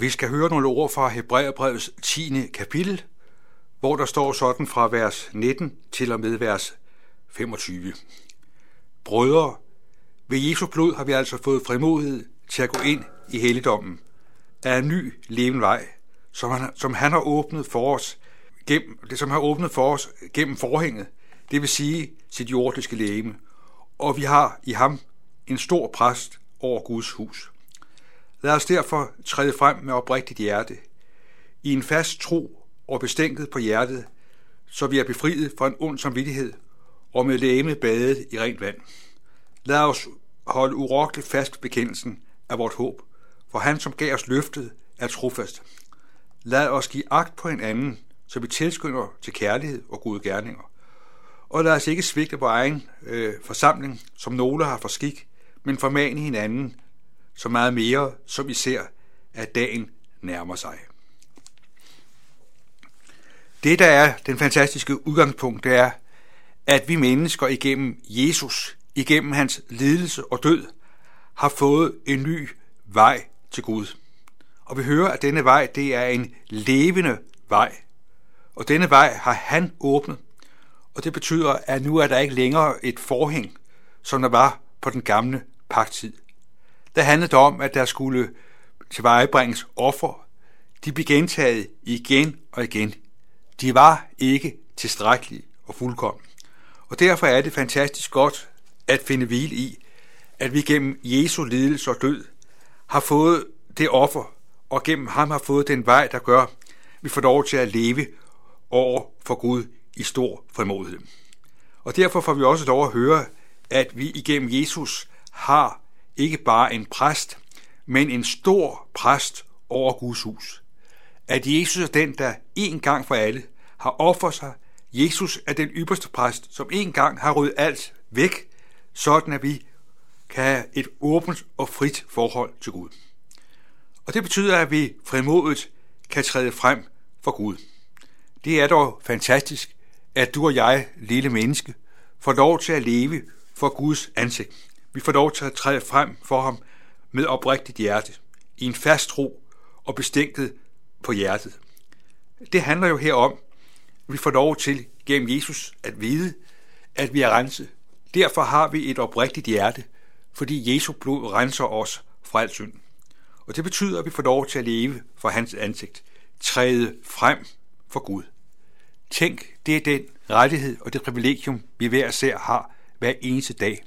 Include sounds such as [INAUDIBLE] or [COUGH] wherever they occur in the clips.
Vi skal høre nogle ord fra Hebræerbrevets 10. kapitel, hvor der står sådan fra vers 19 til og med vers 25. Brødre, ved Jesu blod har vi altså fået frimodighed til at gå ind i helligdommen af en ny levende vej, som han, som han har åbnet for os gennem, det som har åbnet for os gennem forhænget, det vil sige sit jordiske lægeme, og vi har i ham en stor præst over Guds hus. Lad os derfor træde frem med oprigtigt hjerte, i en fast tro og bestænket på hjertet, så vi er befriet fra en ond samvittighed og med læme badet i rent vand. Lad os holde urokkeligt fast bekendelsen af vort håb, for han, som gav os løftet, er trofast. Lad os give agt på hinanden, så vi tilskynder til kærlighed og gode gerninger. Og lad os ikke svigte på egen øh, forsamling, som nogle har for skik, men formane hinanden så meget mere, som vi ser, at dagen nærmer sig. Det, der er den fantastiske udgangspunkt, det er, at vi mennesker igennem Jesus, igennem hans lidelse og død, har fået en ny vej til Gud. Og vi hører, at denne vej, det er en levende vej. Og denne vej har han åbnet. Og det betyder, at nu er der ikke længere et forhæng, som der var på den gamle pagtid. Der handlede det om, at der skulle tilvejebringes offer. De blev gentaget igen og igen. De var ikke tilstrækkelige og fuldkommen. Og derfor er det fantastisk godt at finde hvile i, at vi gennem Jesu lidelse og død har fået det offer, og gennem ham har fået den vej, der gør, at vi får lov til at leve over for Gud i stor frimodighed. Og derfor får vi også lov at høre, at vi igennem Jesus har ikke bare en præst, men en stor præst over Guds hus. At Jesus er den, der en gang for alle har offret sig. Jesus er den ypperste præst, som en gang har ryddet alt væk, sådan at vi kan have et åbent og frit forhold til Gud. Og det betyder, at vi frimodigt kan træde frem for Gud. Det er dog fantastisk, at du og jeg, lille menneske, får lov til at leve for Guds ansigt. Vi får lov til at træde frem for ham med oprigtigt hjerte, i en fast tro og bestænket på hjertet. Det handler jo her om, at vi får lov til gennem Jesus at vide, at vi er renset. Derfor har vi et oprigtigt hjerte, fordi Jesu blod renser os fra al synd. Og det betyder, at vi får lov til at leve for hans ansigt, træde frem for Gud. Tænk, det er den rettighed og det privilegium, vi hver især har hver eneste dag.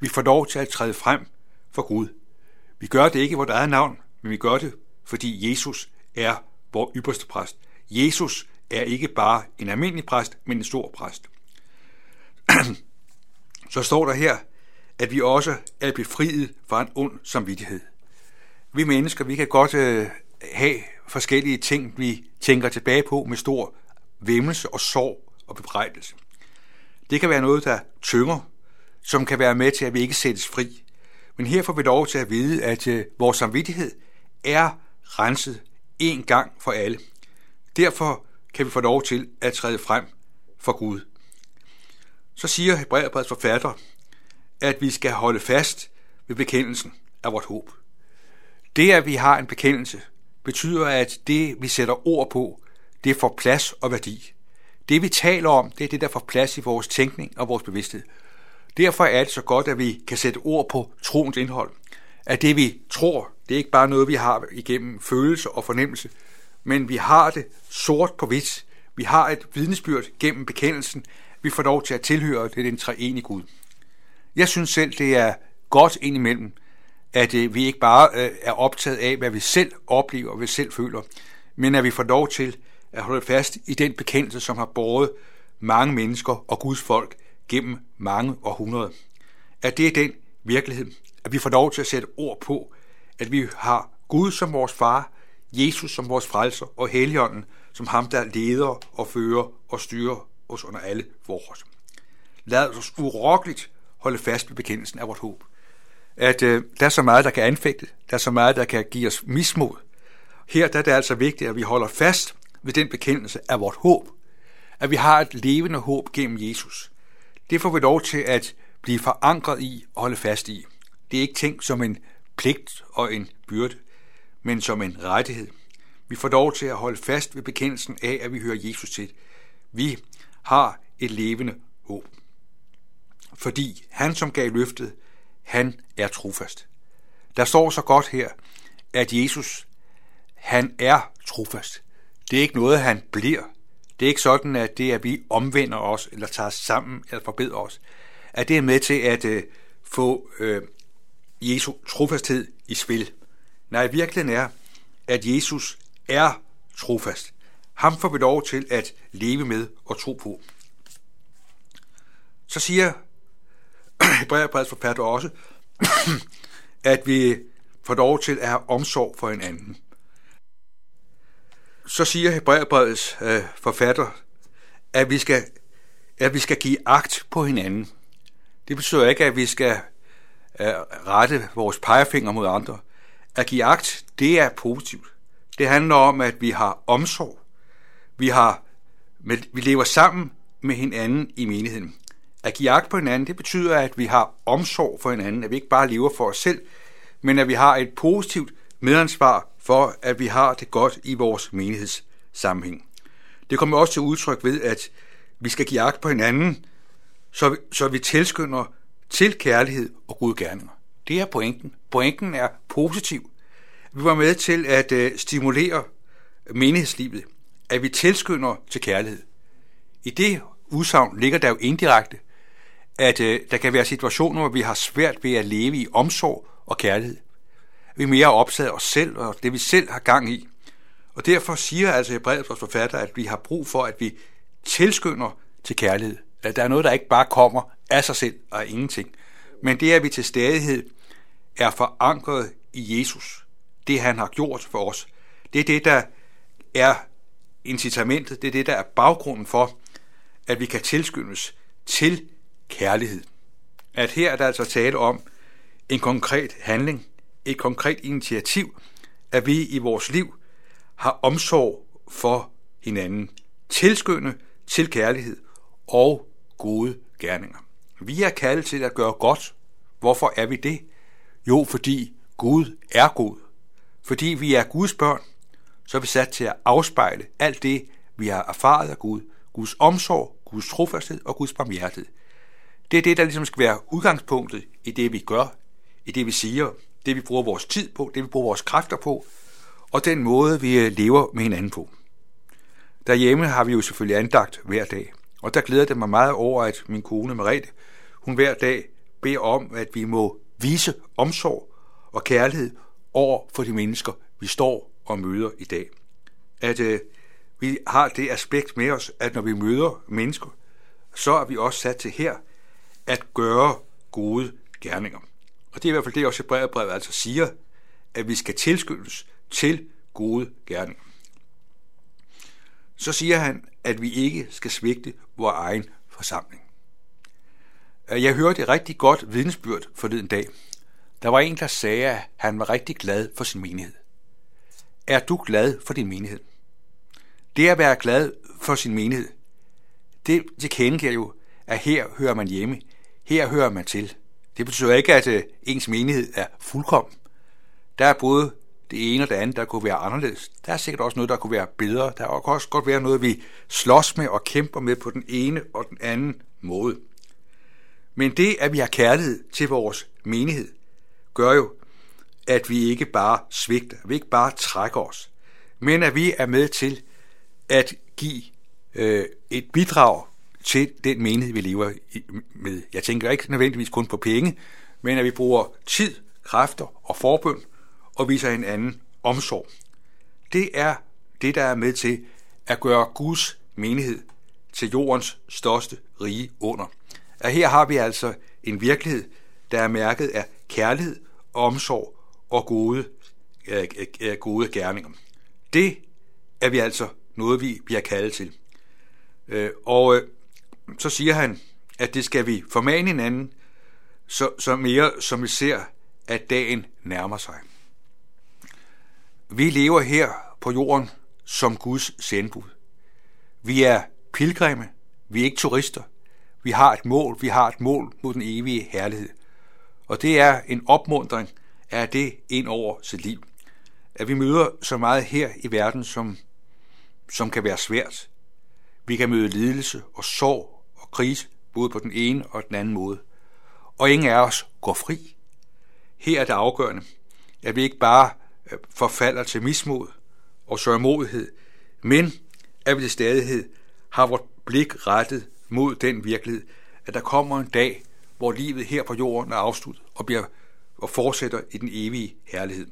Vi får lov til at træde frem for Gud. Vi gør det ikke i vores eget navn, men vi gør det, fordi Jesus er vores ypperste præst. Jesus er ikke bare en almindelig præst, men en stor præst. [CLEARS THROAT] Så står der her, at vi også er befriet fra en ond samvittighed. Vi mennesker, vi kan godt øh, have forskellige ting, vi tænker tilbage på med stor vemmelse og sorg og bebrejdelse. Det kan være noget, der tynger, som kan være med til, at vi ikke sættes fri. Men her får vi lov til at vide, at øh, vores samvittighed er renset en gang for alle. Derfor kan vi få lov til at træde frem for Gud. Så siger Hebræerbreds forfatter, at vi skal holde fast ved bekendelsen af vort håb. Det, at vi har en bekendelse, betyder, at det, vi sætter ord på, det får plads og værdi. Det, vi taler om, det er det, der får plads i vores tænkning og vores bevidsthed. Derfor er det så godt, at vi kan sætte ord på troens indhold. At det, vi tror, det er ikke bare noget, vi har igennem følelse og fornemmelse, men vi har det sort på hvidt. Vi har et vidnesbyrd gennem bekendelsen. Vi får lov til at tilhøre det den treenige Gud. Jeg synes selv, det er godt indimellem, at øh, vi ikke bare øh, er optaget af, hvad vi selv oplever og hvad vi selv føler, men at vi får lov til at holde fast i den bekendelse, som har båret mange mennesker og Guds folk gennem mange århundreder. At det er den virkelighed, at vi får lov til at sætte ord på, at vi har Gud som vores far, Jesus som vores frelser og Helligånden som ham, der leder og fører og styrer os under alle vores. Lad os urokkeligt holde fast ved bekendelsen af vores håb. At øh, der er så meget, der kan anfægte, der er så meget, der kan give os mismod. Her der er det altså vigtigt, at vi holder fast ved den bekendelse af vort håb. At vi har et levende håb gennem Jesus. Det får vi lov til at blive forankret i og holde fast i. Det er ikke tænkt som en pligt og en byrde, men som en rettighed. Vi får lov til at holde fast ved bekendelsen af, at vi hører Jesus til. Vi har et levende håb. Fordi han, som gav løftet, han er trofast. Der står så godt her, at Jesus, han er trofast. Det er ikke noget, han bliver. Det er ikke sådan, at det er, at vi omvender os, eller tager sammen, eller forbedrer os. At det er med til at øh, få øh, Jesu trofasthed i spil. Nej, virkeligheden er, at Jesus er trofast. Ham får vi lov til at leve med og tro på. Så siger [CLEARS THROAT] Hebræerbrevets forfatter også, [CLEARS THROAT] at vi får lov til at have omsorg for hinanden. Så siger Hebræerbrevets øh, forfatter, at vi, skal, at vi skal give agt på hinanden. Det betyder ikke, at vi skal øh, rette vores pegefinger mod andre. At give agt, det er positivt. Det handler om, at vi har omsorg. Vi, har, med, vi lever sammen med hinanden i menigheden. At give agt på hinanden, det betyder, at vi har omsorg for hinanden, at vi ikke bare lever for os selv, men at vi har et positivt medansvar for, at vi har det godt i vores menighedssammenhæng. Det kommer også til udtryk ved, at vi skal give agt på hinanden, så vi, så vi tilskynder til kærlighed og gode gerninger. Det er pointen. Pointen er positiv. Vi var med til at øh, stimulere menighedslivet, at vi tilskynder til kærlighed. I det udsagn ligger der jo indirekte, at øh, der kan være situationer, hvor vi har svært ved at leve i omsorg og kærlighed. Vi er mere optaget af os selv og det, vi selv har gang i. Og derfor siger altså Hebræets forfatter, at vi har brug for, at vi tilskynder til kærlighed. At der er noget, der ikke bare kommer af sig selv og af ingenting. Men det, at vi til stadighed er forankret i Jesus. Det, han har gjort for os. Det er det, der er incitamentet. Det er det, der er baggrunden for, at vi kan tilskyndes til kærlighed. At her er der altså tale om en konkret handling, et konkret initiativ, at vi i vores liv har omsorg for hinanden, tilskynde til kærlighed og gode gerninger. Vi er kaldet til at gøre godt. Hvorfor er vi det? Jo, fordi Gud er god. Fordi vi er Guds børn, så er vi sat til at afspejle alt det, vi har erfaret af Gud. Guds omsorg, Guds trofasthed og Guds barmhjertighed. Det er det, der ligesom skal være udgangspunktet i det, vi gør, i det, vi siger, det, vi bruger vores tid på, det, vi bruger vores kræfter på, og den måde, vi øh, lever med hinanden på. Derhjemme har vi jo selvfølgelig andagt hver dag, og der glæder det mig meget over, at min kone Merete, hun hver dag beder om, at vi må vise omsorg og kærlighed over for de mennesker, vi står og møder i dag. At øh, vi har det aspekt med os, at når vi møder mennesker, så er vi også sat til her at gøre gode gerninger. Og det er i hvert fald det, også brevet altså siger, at vi skal tilskyndes til gode gerninger. Så siger han, at vi ikke skal svigte vores egen forsamling. Øh, jeg hørte et rigtig godt vidensbyrd forleden dag. Der var en, der sagde, at han var rigtig glad for sin menighed. Er du glad for din menighed? Det at være glad for sin menighed, det tilkendegiver jo, at her hører man hjemme, her hører man til. Det betyder ikke, at øh, ens menighed er fuldkommen. Der er både det ene og det andet, der kunne være anderledes. Der er sikkert også noget, der kunne være bedre. Der kan også godt være noget, vi slås med og kæmper med på den ene og den anden måde. Men det, at vi har kærlighed til vores menighed, gør jo, at vi ikke bare svigter, at vi ikke bare trækker os, men at vi er med til at give øh, et bidrag til den menighed, vi lever med. Jeg tænker ikke nødvendigvis kun på penge, men at vi bruger tid, kræfter og forbøn og viser en anden omsorg. Det er det, der er med til at gøre Guds menighed til jordens største rige under. Og her har vi altså en virkelighed, der er mærket af kærlighed, omsorg og gode, øh, øh, øh gode gerninger. Det er vi altså noget, vi bliver kaldet til. Øh, og øh, så siger han, at det skal vi formane hinanden, så, så mere som vi ser, at dagen nærmer sig. Vi lever her på jorden som Guds sendbud. Vi er pilgrimme, vi er ikke turister. Vi har et mål, vi har et mål mod den evige herlighed. Og det er en opmundring af det ind over sit liv. at vi møder så meget her i verden, som, som kan være svært. Vi kan møde lidelse og sorg krise, både på den ene og den anden måde. Og ingen af os går fri. Her er det afgørende, at vi ikke bare øh, forfalder til mismod og sørgmodighed, men at vi til stadighed har vores blik rettet mod den virkelighed, at der kommer en dag, hvor livet her på jorden er afsluttet og, bliver, og fortsætter i den evige herlighed.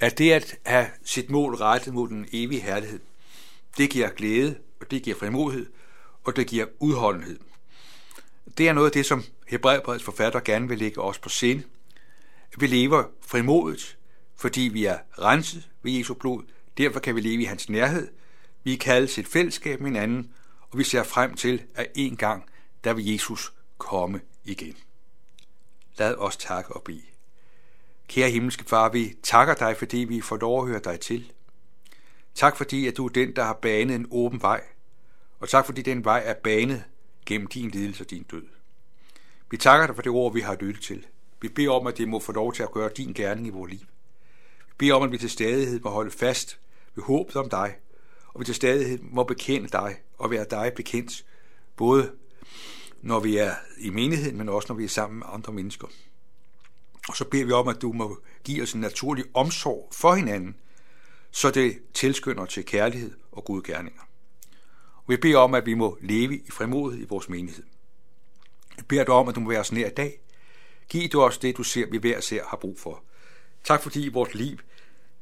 At det at have sit mål rettet mod den evige herlighed, det giver glæde, og det giver frimodighed, og det giver udholdenhed. Det er noget af det, som Hebræerbrevets forfatter gerne vil lægge os på sind. Vi lever frimodigt, fordi vi er renset ved Jesu blod. Derfor kan vi leve i hans nærhed. Vi er kaldet til et fællesskab med hinanden, og vi ser frem til, at en gang, der vil Jesus komme igen. Lad os takke og bede. Kære himmelske far, vi takker dig, fordi vi får lov at høre dig til. Tak fordi, at du er den, der har banet en åben vej. Og tak fordi den vej er banet gennem din lidelse og din død. Vi takker dig for det ord, vi har lyttet til. Vi beder om, at det må få lov til at gøre din gerning i vores liv. Vi beder om, at vi til stadighed må holde fast ved håbet om dig, og vi til stadighed må bekende dig og være dig bekendt, både når vi er i menigheden, men også når vi er sammen med andre mennesker. Og så beder vi om, at du må give os en naturlig omsorg for hinanden, så det tilskynder til kærlighed og gode gerninger. Og vi beder om, at vi må leve i frimodighed i vores menighed. Vi beder dig om, at du må være os nær i dag. Giv du os det, du ser, vi hver ser har brug for. Tak fordi vores liv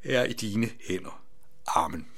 er i dine hænder. Amen.